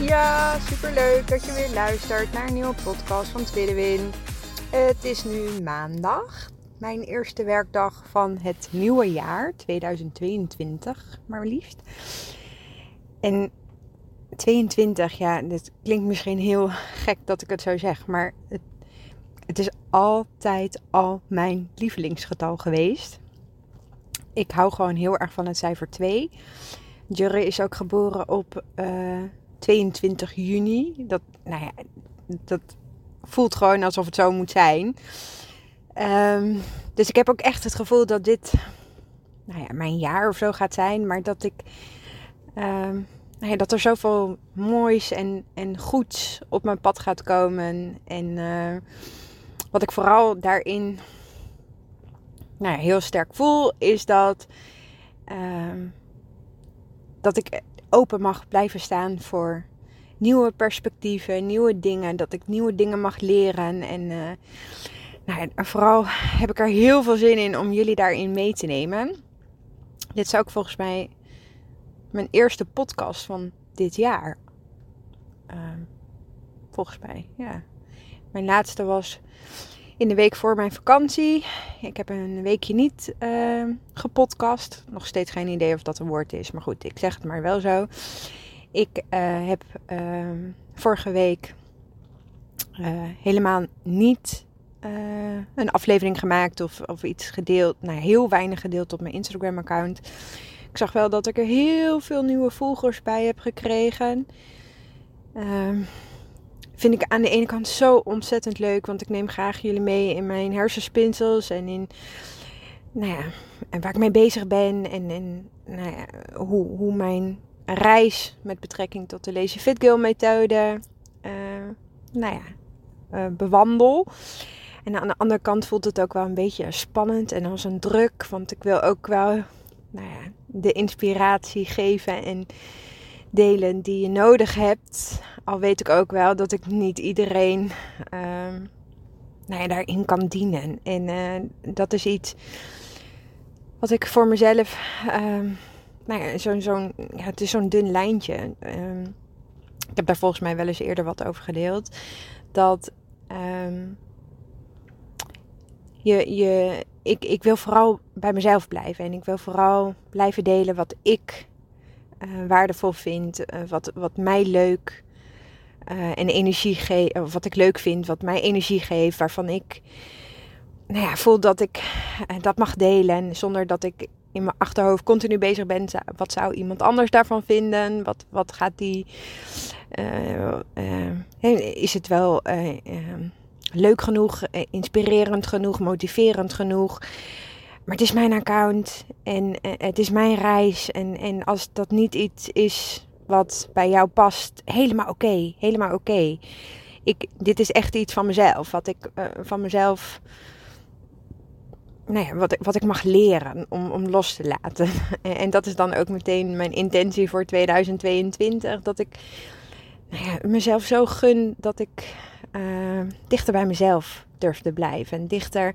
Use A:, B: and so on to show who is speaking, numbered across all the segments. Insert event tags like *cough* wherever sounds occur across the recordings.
A: Ja, super leuk dat je weer luistert naar een nieuwe podcast van Tweede Win. Het is nu maandag, mijn eerste werkdag van het nieuwe jaar 2022, maar liefst. En 22, ja, dit klinkt misschien heel gek dat ik het zo zeg, maar het, het is altijd al mijn lievelingsgetal geweest. Ik hou gewoon heel erg van het cijfer 2. Jurre is ook geboren op uh, 22 juni. Dat, nou ja, dat voelt gewoon alsof het zo moet zijn. Um, dus ik heb ook echt het gevoel dat dit nou ja, mijn jaar of zo gaat zijn. Maar dat ik. Um, nou ja, dat er zoveel moois en, en goeds op mijn pad gaat komen. En uh, wat ik vooral daarin nou ja, heel sterk voel, is dat, um, dat ik open mag blijven staan voor nieuwe perspectieven, nieuwe dingen. Dat ik nieuwe dingen mag leren. En uh, nou vooral heb ik er heel veel zin in om jullie daarin mee te nemen. Dit is ook volgens mij mijn eerste podcast van dit jaar. Uh, volgens mij, ja. Mijn laatste was in de week voor mijn vakantie. Ik heb een weekje niet uh, gepodcast. Nog steeds geen idee of dat een woord is. Maar goed, ik zeg het maar wel zo. Ik uh, heb uh, vorige week uh, helemaal niet een aflevering gemaakt of, of iets gedeeld. Nou, heel weinig gedeeld op mijn Instagram-account. Ik zag wel dat ik er heel veel nieuwe volgers bij heb gekregen. Vind ik aan de ene kant zo ontzettend leuk. Want ik neem graag jullie mee in mijn hersenspinsels. En in nou ja, en waar ik mee bezig ben. En, en nou ja, hoe, hoe mijn reis met betrekking tot de Lazy Fit Girl methode. Uh, nou ja, uh, bewandel. En aan de andere kant voelt het ook wel een beetje spannend en als een druk. Want ik wil ook wel nou ja, de inspiratie geven en delen die je nodig hebt. Al weet ik ook wel dat ik niet iedereen uh, nou ja, daarin kan dienen. En uh, dat is iets wat ik voor mezelf. Uh, nou ja, zo'n, zo'n, het is zo'n dun lijntje. Ehm, ik heb daar volgens mij wel eens eerder wat over gedeeld. Dat ehm, je, je, ik, ik wil vooral bij mezelf blijven. En ik wil vooral blijven delen wat ik uh, waardevol vind. Uh, wat, wat mij leuk uh, en energie geeft. Wat ik leuk vind. Wat mij energie geeft. Waarvan ik nou ja, voel dat ik dat mag delen. Zonder dat ik in mijn achterhoofd continu bezig ben. Wat zou iemand anders daarvan vinden? Wat, wat gaat die. is het wel leuk genoeg, inspirerend genoeg, motiverend genoeg. Maar het is mijn account en het is mijn reis. En, en als dat niet iets is wat bij jou past, helemaal oké. Helemaal oké. Ik, dit is echt iets van mezelf. Wat ik uh, van mezelf. Nou ja, wat, wat ik mag leren om, om los te laten. *laughs* en dat is dan ook meteen mijn intentie voor 2022. Dat ik nou ja, mezelf zo gun dat ik uh, dichter bij mezelf durf te blijven. En dichter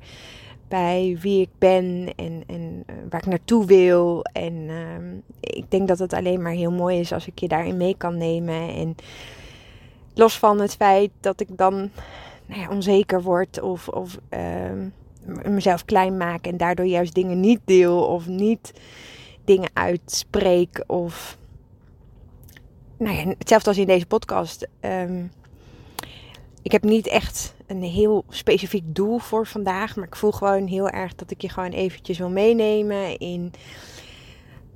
A: bij wie ik ben en, en uh, waar ik naartoe wil. En uh, ik denk dat het alleen maar heel mooi is als ik je daarin mee kan nemen. En los van het feit dat ik dan nou ja, onzeker word of, of ehm, mezelf klein maak en daardoor juist dingen niet deel of niet dingen uitspreek. Of nou ja, hetzelfde als in deze podcast. Um, ik heb niet echt een heel specifiek doel voor vandaag. Maar ik voel gewoon heel erg dat ik je gewoon eventjes wil meenemen in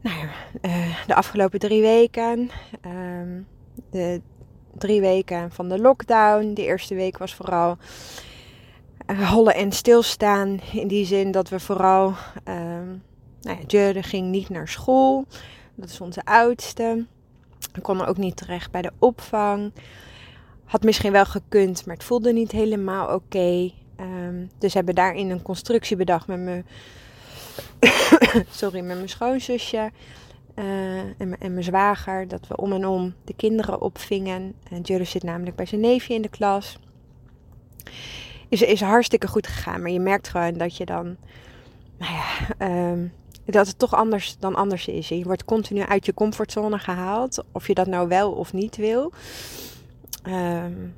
A: nou ja, uh, de afgelopen drie weken. Um, de drie weken van de lockdown. De eerste week was vooral uh, hollen en stilstaan. In die zin dat we vooral... Um, nou ja, ging niet naar school. Dat is onze oudste. Ik kon ook niet terecht bij de opvang. Had misschien wel gekund, maar het voelde niet helemaal oké. Ehm, dus hebben daarin een constructie bedacht met mijn, *coughs* sorry, met mijn schoonzusje uh, en, en, mijn zwager. Dat we om en om de kinderen opvingen. En Juris zit namelijk bij zijn neefje in de klas. Is, is hartstikke goed gegaan. Maar je merkt gewoon dat je dan, nou ja, um, dat het toch anders dan anders is. Je wordt continu uit je comfortzone gehaald. Of je dat nou wel of niet wil. Um,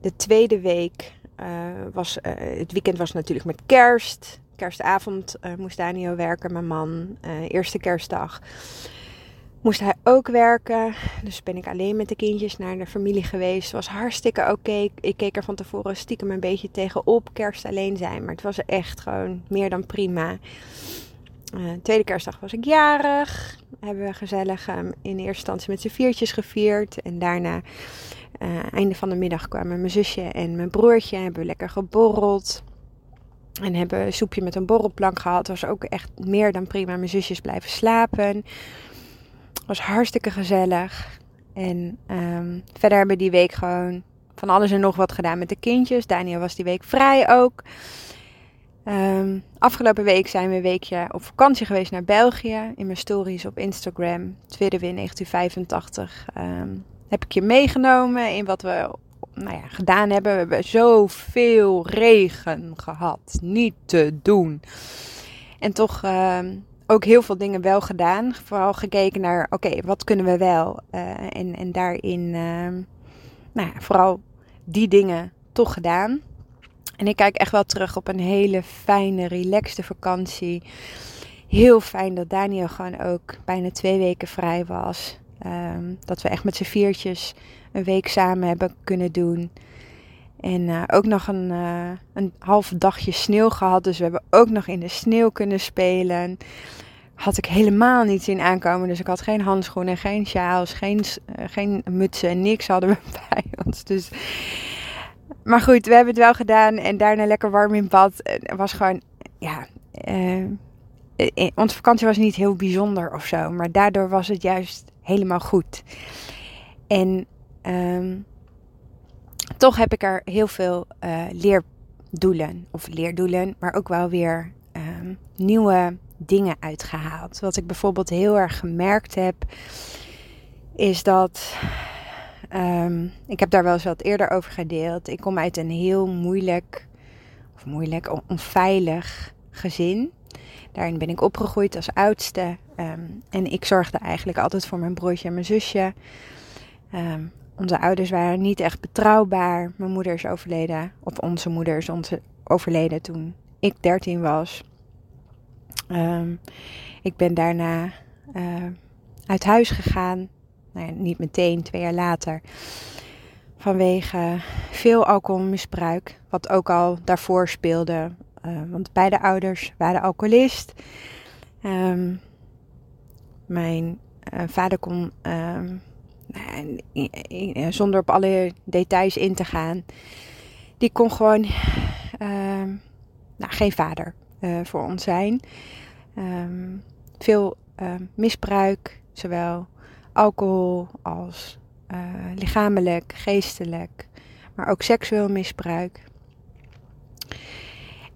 A: de tweede week uh, was, uh, het weekend was natuurlijk met kerst. Kerstavond uh, moest Daniel werken, mijn man. eerste kerstdag moest hij ook werken. Dus ben ik alleen met de kindjes naar de familie geweest. Was hartstikke oké. Ik keek er van tevoren stiekem een beetje tegenop. Kerst alleen zijn. Maar het was echt gewoon meer dan prima. Tweede kerstdag was ik jarig. Hebben we gezellig um, in eerste instantie met z'n viertjes gevierd. En daarna, uh, einde van de middag, kwamen mijn zusje en mijn broertje. Hebben lekker geborreld. En hebben een soepje met een borrelplank gehad. Was ook echt meer dan prima. Mijn zusjes blijven slapen. Was hartstikke gezellig. En um, verder hebben die week gewoon van alles en nog wat gedaan met de kindjes. Daniel was die week vrij ook. Um, afgelopen week zijn we een weekje op vakantie geweest naar België. In mijn stories op Instagram, tweede win 1985, um, heb ik je meegenomen in wat we nou ja, gedaan hebben. We hebben zoveel regen gehad. Niet te doen. En toch um, ook heel veel dingen wel gedaan. Vooral gekeken naar, oké, wat kunnen we wel? Uh, en, en daarin, nou ja, vooral die dingen toch gedaan. En ik kijk echt wel terug op een hele fijne, relaxte vakantie. Heel fijn dat Daniel gewoon ook bijna twee weken vrij was. Um, dat we echt met z'n viertjes een week samen hebben kunnen doen. En uh, ook nog een, uh, een half dagje sneeuw gehad. Dus we hebben ook nog in de sneeuw kunnen spelen. Had ik helemaal niet zien aankomen. Dus ik had geen handschoenen, geen sjaals, geen, uh, geen mutsen en niks hadden we *laughs* bij ons. Dus maar goed, we hebben het wel gedaan. En daarna lekker warm in bad. Het was gewoon, ja... Onze vakantie was niet heel bijzonder of zo. Maar daardoor was het juist helemaal goed. En um, toch heb ik er heel veel uh, leerdoelen. Of leerdoelen, maar ook wel weer um, nieuwe dingen uitgehaald. Wat ik bijvoorbeeld heel erg gemerkt heb, is dat Um, ik heb daar wel eens wat eerder over gedeeld. Ik kom uit een heel moeilijk, of moeilijk, onveilig gezin. Daarin ben ik opgegroeid als oudste. Um, en ik zorgde eigenlijk altijd voor mijn broertje en mijn zusje. Um, onze ouders waren niet echt betrouwbaar. Mijn moeder is overleden, of onze moeder is onze overleden toen ik 13 was. ik ben daarna uh, uit huis gegaan nou ja, niet meteen, twee jaar later. Vanwege veel alcoholmisbruik, wat ook al daarvoor speelde. Uh, want beide ouders waren alcoholist. Um, mijn uh, vader kon, um, nou, zonder op alle details in te gaan, die kon gewoon uh, nou, geen vader voor ons zijn. Veel misbruik, zowel alcohol als lichamelijk, geestelijk, maar ook seksueel misbruik.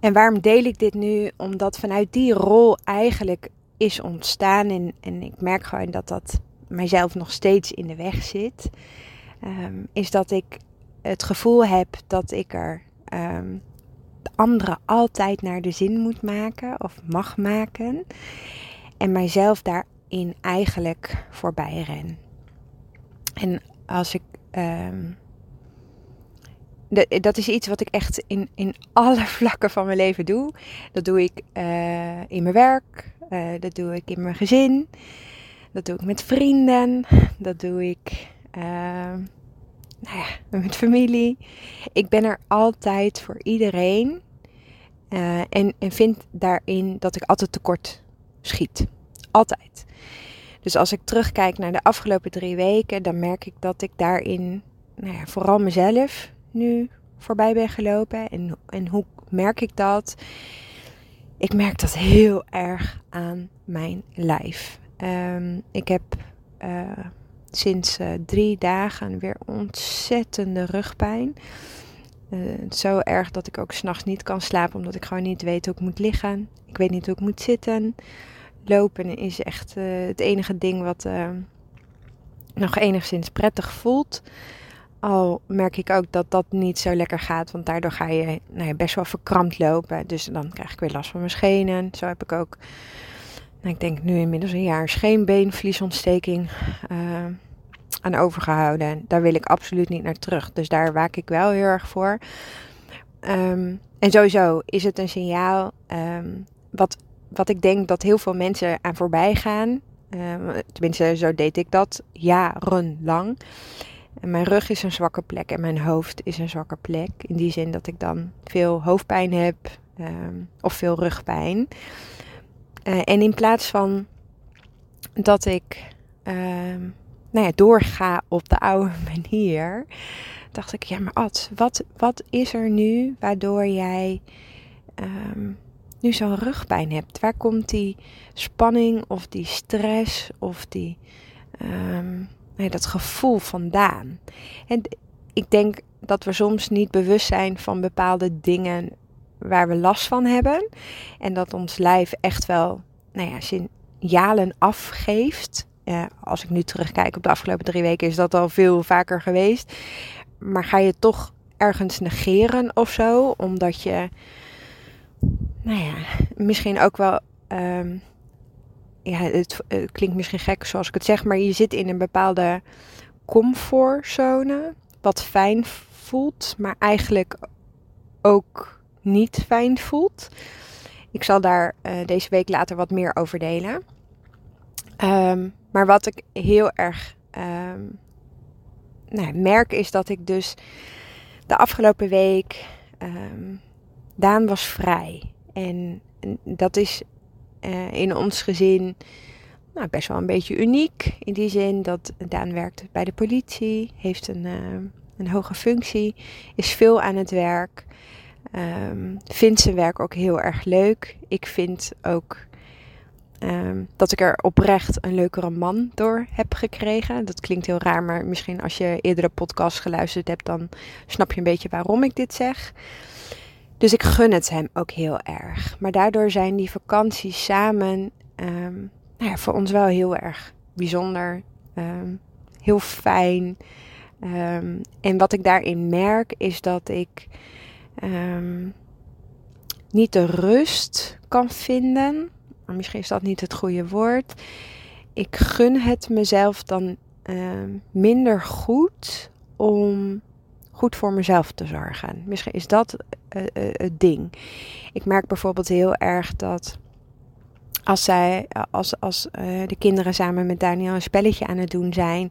A: En waarom deel ik dit nu? Omdat vanuit die rol eigenlijk is ontstaan en, en ik merk gewoon dat dat mijzelf nog steeds in de weg zit. Um, is dat ik het gevoel heb dat ik er um, de anderen altijd naar de zin moet maken of mag maken. En mijzelf daar in eigenlijk voorbij ren. En als ik. De, dat is iets wat ik echt in, in alle *laughs* vlakken van mijn leven doe. Dat doe ik uh, in mijn werk, uh, dat doe ik in mijn gezin, dat doe ik met vrienden, dat doe ik uh, nou ja, met familie. Ik ben er altijd voor iedereen eh, en, en vind daarin dat ik altijd tekort schiet. Altijd. Dus als ik terugkijk naar de afgelopen drie weken, dan merk ik dat ik daarin nou ja, vooral mezelf nu voorbij ben gelopen. En, en hoe merk ik dat? Ik merk dat heel erg aan mijn lijf. Um, ik heb uh, sinds uh, drie dagen weer ontzettende rugpijn. Uh, zo erg dat ik ook s'nachts niet kan slapen, omdat ik gewoon niet weet hoe ik moet liggen. Ik weet niet hoe ik moet zitten. Lopen is echt het enige ding wat nog enigszins prettig voelt. Al merk ik ook dat dat niet zo lekker gaat, want daardoor ga je nou ja, best wel verkrampt lopen. Dus dan krijg ik weer last van mijn schenen. Zo heb ik ook, nou, ik denk nu inmiddels een jaar, scheenbeenvliesontsteking uh, aan overgehouden. Daar wil ik absoluut niet naar terug. Dus daar waak ik wel heel erg voor. Um, en sowieso is het een signaal um, wat, wat ik denk dat heel veel mensen aan voorbij gaan. Uh, tenminste, zo deed ik dat jarenlang. En mijn rug is een zwakke plek en mijn hoofd is een zwakke plek. In die zin dat ik dan veel hoofdpijn heb um, of veel rugpijn. Uh, en in plaats van dat ik um, nou ja, doorga op de oude *laughs* manier, dacht ik, ja maar Ad, wat, wat is er nu waardoor jij um, nu zo'n rugpijn hebt? Waar komt die spanning of die stress of die dat gevoel vandaan? En ik denk dat we soms niet bewust zijn van bepaalde dingen waar we last van hebben. En dat ons lijf echt wel, nou ja, signalen afgeeft. Als ik nu terugkijk op de afgelopen drie weken, is dat al veel vaker geweest. Maar ga je toch ergens negeren of zo, omdat je, nou ja, misschien ook wel um, ja, het, het, klinkt misschien gek zoals ik het zeg, maar je zit in een bepaalde comfortzone, wat fijn voelt, maar eigenlijk ook niet fijn voelt. Ik zal daar uh, deze week later wat meer over delen. Um, maar wat ik heel erg um, nou, merk is dat ik dus de afgelopen week um, Daan was vrij. En dat is uh, in ons gezin nou, best wel een beetje uniek. In die zin dat Daan werkt bij de politie, heeft een, uh, een hoge functie, is veel aan het werk. Um, vindt zijn werk ook heel erg leuk. Ik vind ook um, dat ik er oprecht een leukere man door heb gekregen. Dat klinkt heel raar, maar misschien als je eerdere podcast geluisterd hebt, dan snap je een beetje waarom ik dit zeg. Dus ik gun het hem ook heel erg. Maar daardoor zijn die vakanties samen um, nou ja, voor ons wel heel erg bijzonder. Um, heel fijn. Um, en wat ik daarin merk is dat ik niet de rust kan vinden. Misschien is dat niet het goede woord. Ik gun het mezelf dan minder goed om goed voor mezelf te zorgen. Misschien is dat uh, uh, het ding. Ik merk bijvoorbeeld heel erg dat als, zij, als, als uh, de kinderen samen met Daniel een spelletje aan het doen zijn,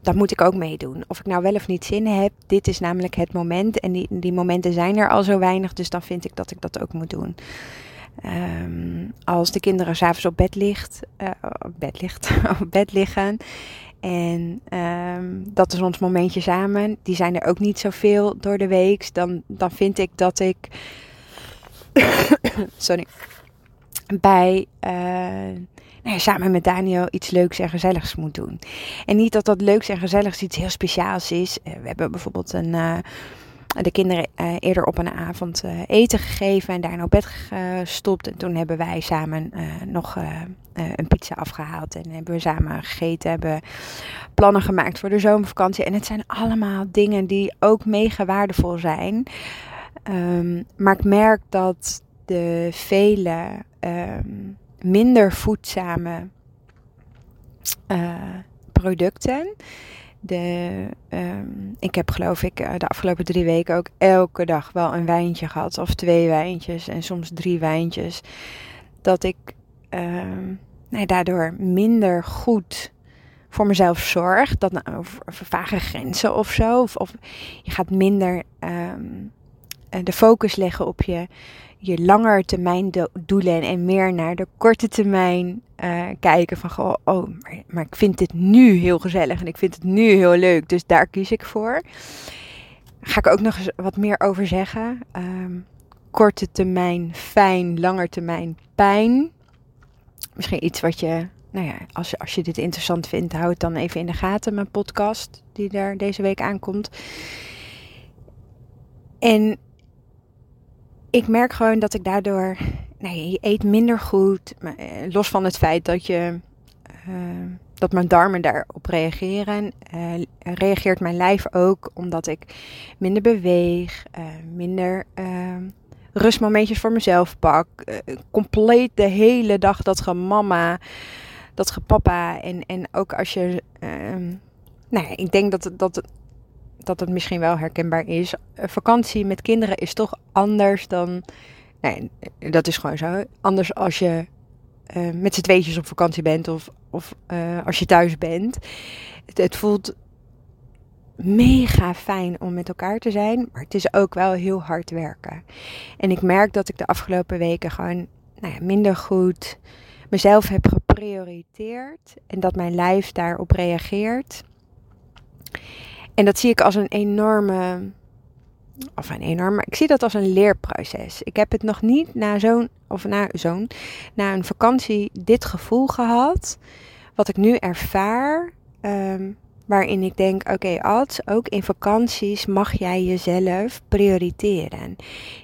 A: dan moet ik ook meedoen. Of ik nou wel of niet zin heb, dit is namelijk het moment. En die, momenten zijn er al zo weinig, dus dan vind ik dat ik dat ook moet doen. Um, als de kinderen s'avonds op bed ligt, op bed ligt, *laughs* op bed liggen en um, dat is ons momentje samen. Die zijn er ook niet zoveel door de week. Dan, dan vind ik dat ik. *coughs* Sorry. Bij. Uh, nou ja, samen met Daniel iets leuks en gezelligs moet doen. En niet dat dat leuks en gezelligs iets heel speciaals is. Uh, we hebben bijvoorbeeld een. Uh, de kinderen uh, eerder op een avond uh, eten gegeven en daarna op bed gestopt. En toen hebben wij samen uh, nog een pizza afgehaald en hebben we samen gegeten. Hebben plannen gemaakt voor de zomervakantie. En het zijn allemaal dingen die ook mega waardevol zijn. Um, maar ik merk dat de vele um, minder voedzame producten de, um, ik heb geloof ik eh, de afgelopen drie weken ook elke dag wel een wijntje gehad. Of twee wijntjes en soms drie wijntjes. Dat ik um, nee, daardoor minder goed voor mezelf zorg. Dat nou, over, vage grenzen of zo. Of, of je gaat minder um, de focus leggen op je, je langer termijn doelen en meer naar de korte termijn uh, kijken van goh, oh, maar, ik vind dit nu heel gezellig en ik vind het nu heel leuk, dus daar kies ik voor. Ga ik ook nog eens wat meer over zeggen. Um, korte termijn fijn, langer termijn pijn. Misschien iets wat je nou ja, als, als je dit interessant vindt, houd het dan even in de gaten, mijn podcast die er deze week aankomt. En ik merk gewoon dat ik daardoor, nou ja, je eet minder goed, maar, eh, los van het feit dat je, uh, dat mijn darmen daarop reageren, uh, reageert mijn lijf ook omdat ik minder beweeg, minder rustmomentjes voor mezelf pak, compleet de hele dag dat gemama dat gepapa. En, en ook als je. Uh, nou ik denk dat, dat, dat het misschien wel herkenbaar is. vakantie met kinderen is toch anders dan. Nee, dat is gewoon zo. Anders als je uh, met z'n tweetjes op vakantie bent of, of uh, als je thuis bent. Het, het, voelt mega fijn om met elkaar te zijn, maar het is ook wel heel hard werken. En ik merk dat ik de afgelopen weken gewoon nou ja, minder goed mezelf heb geprioriteerd en dat mijn lijf daarop reageert. En dat zie ik als een enorme, of een enorme, ik zie dat als een leerproces. Ik heb het nog niet na zo'n, of na zo'n, na een vakantie dit gevoel gehad. Wat ik nu ervaar, ehm, waarin ik denk: oké, okay, ook in vakanties mag jij jezelf prioriteren.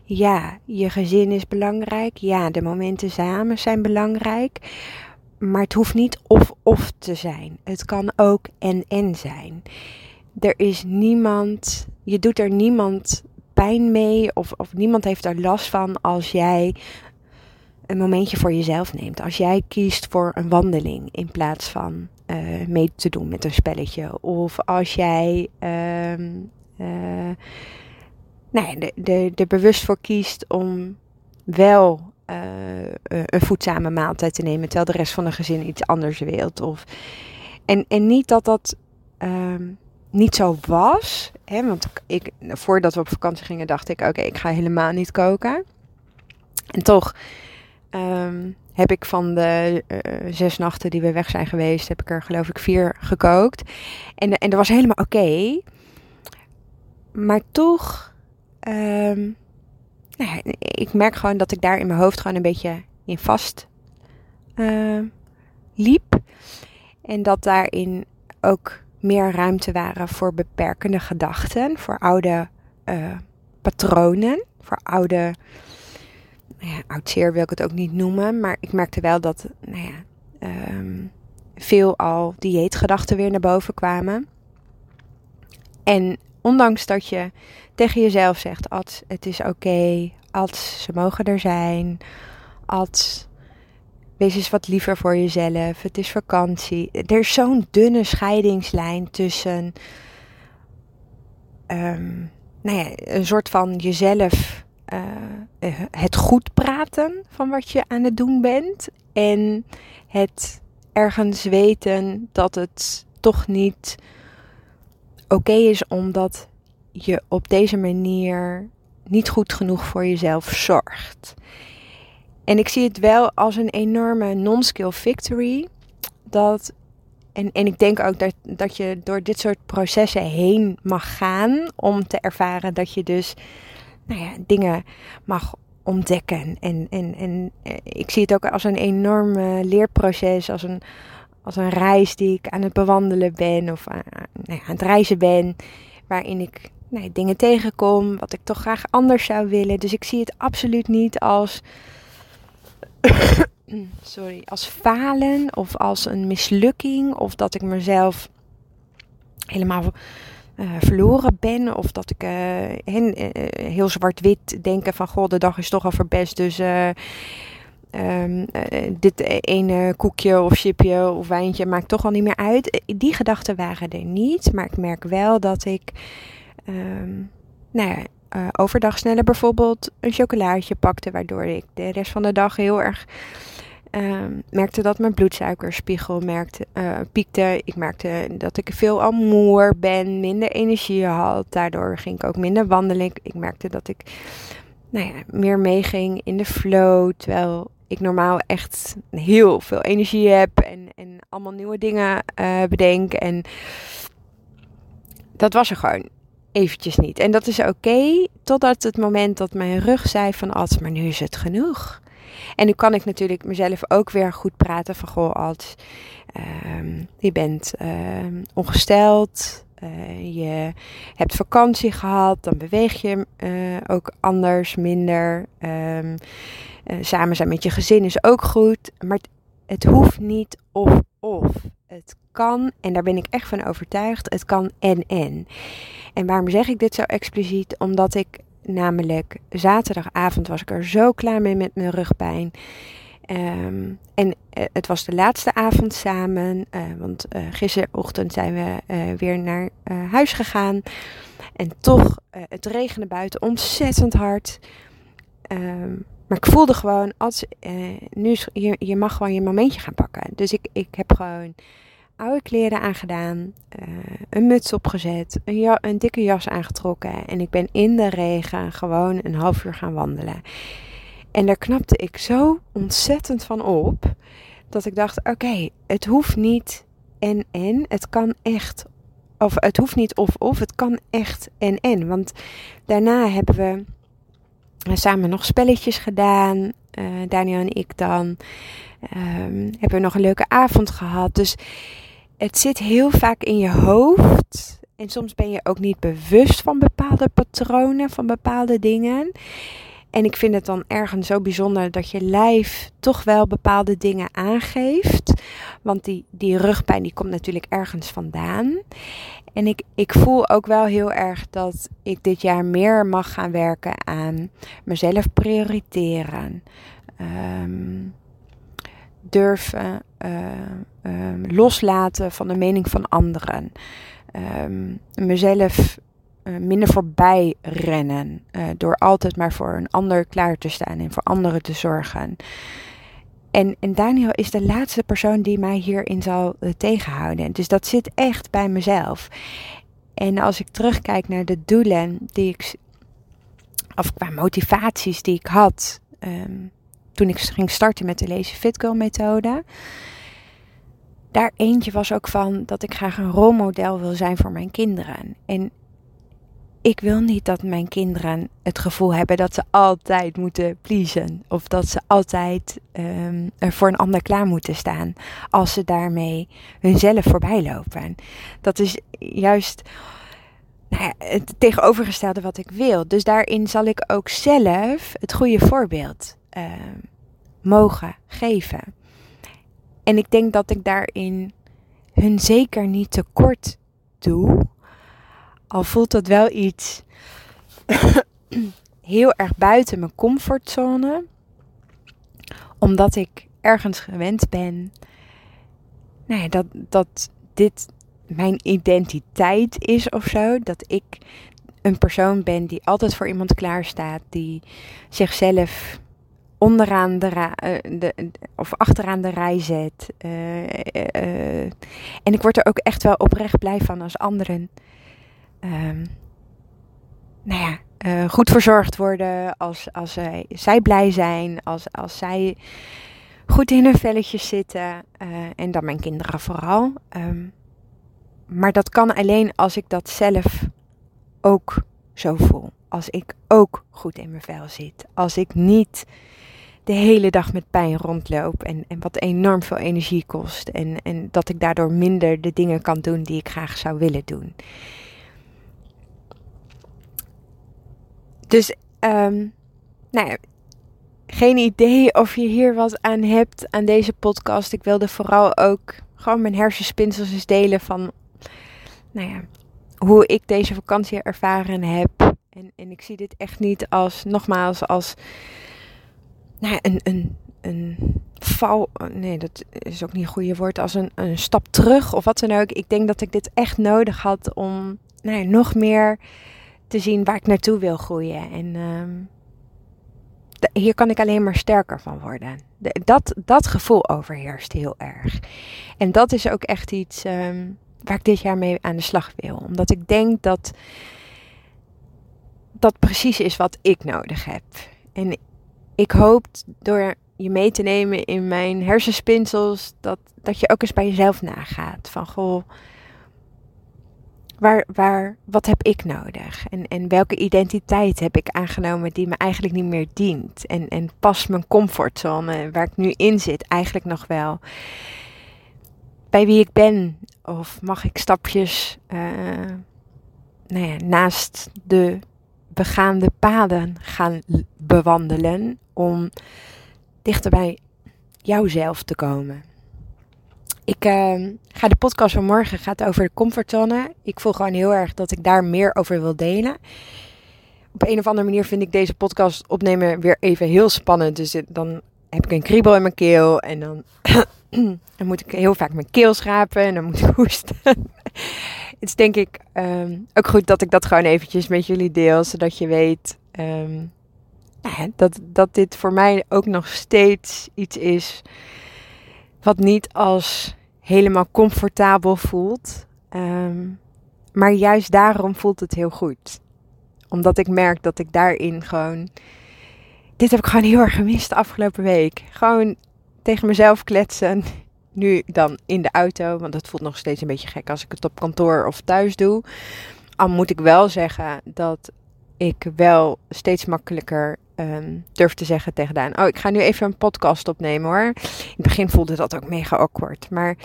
A: Ja, je gezin is belangrijk. Ja, de momenten samen zijn belangrijk. Maar het hoeft niet of-of te zijn. Het kan ook en-en zijn. Er is niemand, je doet er niemand pijn mee of, of niemand heeft er last van als jij een momentje voor jezelf neemt. Als jij kiest voor een wandeling in plaats van uh, mee te doen met een spelletje. Of als jij um, uh, nou ja, er, er bewust voor kiest om wel uh, een voedzame maaltijd te nemen, terwijl de rest van de gezin iets anders wilt. Of, en, en niet dat dat um, niet zo was. Hè, want ik, voordat we op vakantie gingen, dacht ik: oké, ik ga helemaal niet koken. En toch um, heb ik van de uh, zes nachten die we weg zijn geweest, heb ik er geloof ik vier gekookt. En, en dat was helemaal oké. Maar toch, um, nou ik merk gewoon dat ik daar in mijn hoofd gewoon een beetje in vast uh, liep. En dat daarin ook meer ruimte waren voor beperkende gedachten, voor oude uh, patronen, voor oude nou ja, oud zeer wil ik het ook niet noemen. Maar ik merkte wel dat nou ja, um, veel al dieetgedachten weer naar boven kwamen. En ondanks dat je tegen jezelf zegt: Ad, het is oké. Ad, ze mogen er zijn. Ad, wees eens wat liever voor jezelf. Het is vakantie. Er is zo'n dunne scheidingslijn tussen. Um, nou ja, een soort van jezelf uh, het goed praten van wat je aan het doen bent. En het ergens weten dat het toch niet oké is omdat je op deze manier niet goed genoeg voor jezelf zorgt. En ik zie het wel als een enorme non-skill victory. Dat, en, en ik denk ook dat, dat je door dit soort processen heen mag gaan om te ervaren dat je dus nou ja, dingen mag ontdekken. En, en, en eh, ik zie het ook als een enorm leerproces, als een, als een reis die ik aan het bewandelen ben of aan, nou ja, aan het reizen ben, waarin ik nou, dingen tegenkom wat ik toch graag anders zou willen. Dus ik zie het absoluut niet als, *coughs* sorry, als falen of als een mislukking of dat ik mezelf helemaal uh, verloren ben. Of dat ik hen, uh, heel zwart-wit denken van... Goh, de dag is toch al verbest, dus... Um, dit ene koekje of chipje of wijntje maakt toch al niet meer uit. Die gedachten waren er niet. Maar ik merk wel dat ik... Um, nou ja, overdag sneller bijvoorbeeld een chocolaatje pakte. Waardoor ik de rest van de dag heel erg Um, merkte dat mijn bloedsuikerspiegel merkte, uh, piekte. Ik merkte dat ik veel al moer ben, minder energie had. Daardoor ging ik ook minder wandelen. Ik merkte dat ik nou ja, meer meeging in de flow. Terwijl ik normaal echt heel veel energie heb en, en allemaal nieuwe dingen uh, bedenk. En dat was er gewoon eventjes niet. En dat is oké, totdat het moment dat mijn rug zei van... Ad, maar nu is het genoeg En nu kan ik natuurlijk mezelf ook weer goed praten van goh, als ehm, je bent ehm, ongesteld, uh, je hebt vakantie gehad, dan beweeg je uh, ook anders, minder. Um, uh, samen zijn met je gezin is ook goed, maar het hoeft niet of of. Het kan, en daar ben ik echt van overtuigd, het kan en en. En waarom zeg ik dit zo expliciet? Omdat ik namelijk zaterdagavond was ik er zo klaar mee met mijn rugpijn. Um, en uh, het was de laatste avond samen, uh, want uh, gisterochtend zijn we weer naar huis gegaan. En toch, het regende buiten ontzettend hard. Um, maar ik voelde gewoon, als, nu is, je, je mag gewoon je momentje gaan pakken. Dus ik, ik heb gewoon oude kleren aangedaan, een muts opgezet, een, ja, een dikke jas aangetrokken. En ik ben in de regen gewoon een half uur gaan wandelen. En daar knapte ik zo ontzettend van op. Dat ik dacht: oké, het hoeft niet en en. Het kan echt. Of het hoeft niet of of. Het kan echt en en. Want daarna hebben we samen nog spelletjes gedaan. Uh, Daniel en ik dan. Um, hebben we nog een leuke avond gehad. Dus het zit heel vaak in je hoofd. En soms ben je ook niet bewust van bepaalde patronen, van bepaalde dingen. En ik vind het dan ergens zo bijzonder dat je lijf toch wel bepaalde dingen aangeeft. Want die, die rugpijn die komt natuurlijk ergens vandaan. En ik, ik voel ook wel heel erg dat ik dit jaar meer mag gaan werken aan mezelf prioriteren. Um, durven uh, um, loslaten van de mening van anderen. Um, mezelf uh, minder voorbij rennen. Uh, door altijd maar voor een ander klaar te staan en voor anderen te zorgen. En, en Daniel is de laatste persoon die mij hierin zal uh, tegenhouden. Dus dat zit echt bij mezelf. En als ik terugkijk naar de doelen die ik. of qua motivaties die ik had. Um, toen ik ging starten met de Lazy Fit Girl methode. Daar eentje was ook van dat ik graag een rolmodel wil zijn voor mijn kinderen. En ik wil niet dat mijn kinderen het gevoel hebben dat ze altijd moeten pleasen. Of dat ze altijd um, er voor een ander klaar moeten staan. Als ze daarmee hunzelf voorbij lopen. Dat is juist nou ja, het tegenovergestelde wat ik wil. Dus daarin zal ik ook zelf het goede voorbeeld uh, mogen geven. En ik denk dat ik daarin hun zeker niet tekort doe. Al voelt dat wel iets *coughs* heel erg buiten mijn comfortzone. Omdat ik ergens gewend ben. Nou ja, dat, dat dit mijn identiteit is of zo. Dat ik een persoon ben die altijd voor iemand klaarstaat. Die zichzelf onderaan de, ra uh, de, of achteraan de rij zet. Uh, uh, en ik word er ook echt wel oprecht blij van als anderen um, nou ja, uh, goed verzorgd worden, als, als zij, zij blij zijn, als, als zij goed in hun velletjes zitten. Uh, en dan mijn kinderen vooral. Um, maar dat kan alleen als ik dat zelf ook zo voel. Als ik ook goed in mijn vel zit. Als ik niet de hele dag met pijn rondloop en, en wat enorm veel energie kost. En, en dat ik daardoor minder de dingen kan doen die ik graag zou willen doen. Dus, um, nou ja, geen idee *laughs* of je hier wat aan hebt aan deze podcast. Ik wilde vooral ook gewoon mijn hersenspinsels eens delen van, nou ja, hoe ik deze vakantie ervaren heb. En, en ik zie dit echt niet als, nogmaals, als nou ja, een, een, een val. Nee, dat is ook niet een goede woord. Als een, een stap terug of wat dan ook. Ik denk dat ik dit echt nodig had om nou ja, nog meer te zien waar ik naartoe wil groeien. En um, hier kan ik alleen maar sterker van worden. De, dat, dat gevoel overheerst heel erg. En dat is ook echt iets um, waar ik dit jaar mee aan de slag wil. Omdat ik denk dat dat precies is wat ik nodig heb. En ik hoop door je mee te nemen in mijn hersenspinsels dat, dat je ook eens bij jezelf nagaat. Van goh waar, waar, wat heb ik nodig? En, en welke identiteit heb ik aangenomen die me eigenlijk niet meer dient? En, en past mijn comfortzone, waar ik nu in zit, eigenlijk nog wel bij wie ik ben? Of mag ik stapjes uh, nou ja, naast de begaande paden gaan bewandelen om dichter bij jouzelf te komen? Ik uh, ga de podcast van morgen gaat over de comfortzone. Ik voel gewoon heel erg dat ik daar meer over wil delen. Op een of andere manier vind ik deze podcast opnemen weer even heel spannend. Dus dan heb ik een kriebel in mijn keel en dan, *clears throat* dan moet ik heel vaak mijn keel schrapen en dan moet ik *laughs* hoesten. Het is denk ik um, ook goed dat ik dat gewoon eventjes met jullie deel, zodat je weet um, nou dat, dat dit voor mij ook nog steeds iets is wat niet als helemaal comfortabel voelt. Um, maar juist daarom voelt het heel goed. Omdat ik merk dat ik daarin gewoon. Dit heb ik gewoon heel erg gemist de afgelopen week. Gewoon tegen mezelf kletsen. *laughs* Nu dan in de auto, want het voelt nog steeds een beetje gek als ik het op kantoor of thuis doe. Al moet ik wel zeggen dat ik wel steeds makkelijker um, durf te zeggen tegen Daan: Oh, ik ga nu even een podcast opnemen hoor. In het begin voelde dat ook mega awkward. Maar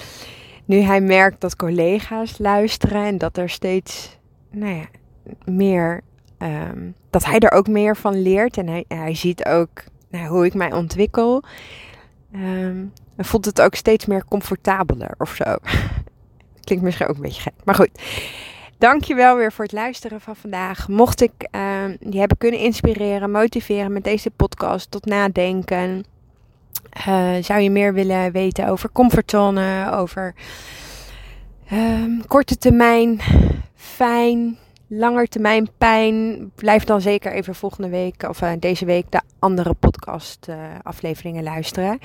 A: nu hij merkt dat collega's luisteren en dat er steeds nou ja, meer. Um, dat hij er ook meer van leert en hij, hij ziet ook nou, hoe ik mij ontwikkel. Um, voelt het ook steeds meer comfortabeler of zo. *laughs* Klinkt misschien ook een beetje gek. Maar goed. Dankjewel weer voor het luisteren van vandaag. Mocht ik uh, je hebben kunnen inspireren, motiveren met deze podcast tot nadenken. Uh, zou je meer willen weten over comfortzone, over um, korte termijn fijn, langer termijn pijn? Blijf dan zeker even volgende week of uh, deze week de andere podcast uh, afleveringen luisteren.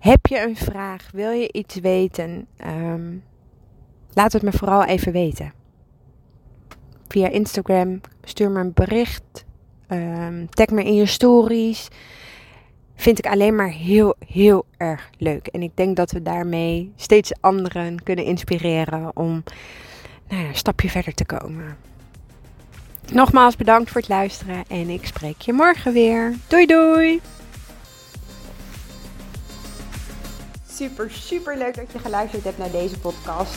A: Heb je een vraag? Wil je iets weten? Um, laat het me vooral even weten via Instagram. Stuur me een bericht. Um, tag me in je stories. Vind ik alleen maar heel, heel erg leuk. En ik denk dat we daarmee steeds anderen kunnen inspireren om nou ja, een stapje verder te komen. Nogmaals bedankt voor het luisteren en ik spreek je morgen weer. Doei doei! Super, super leuk dat je geluisterd hebt naar deze podcast.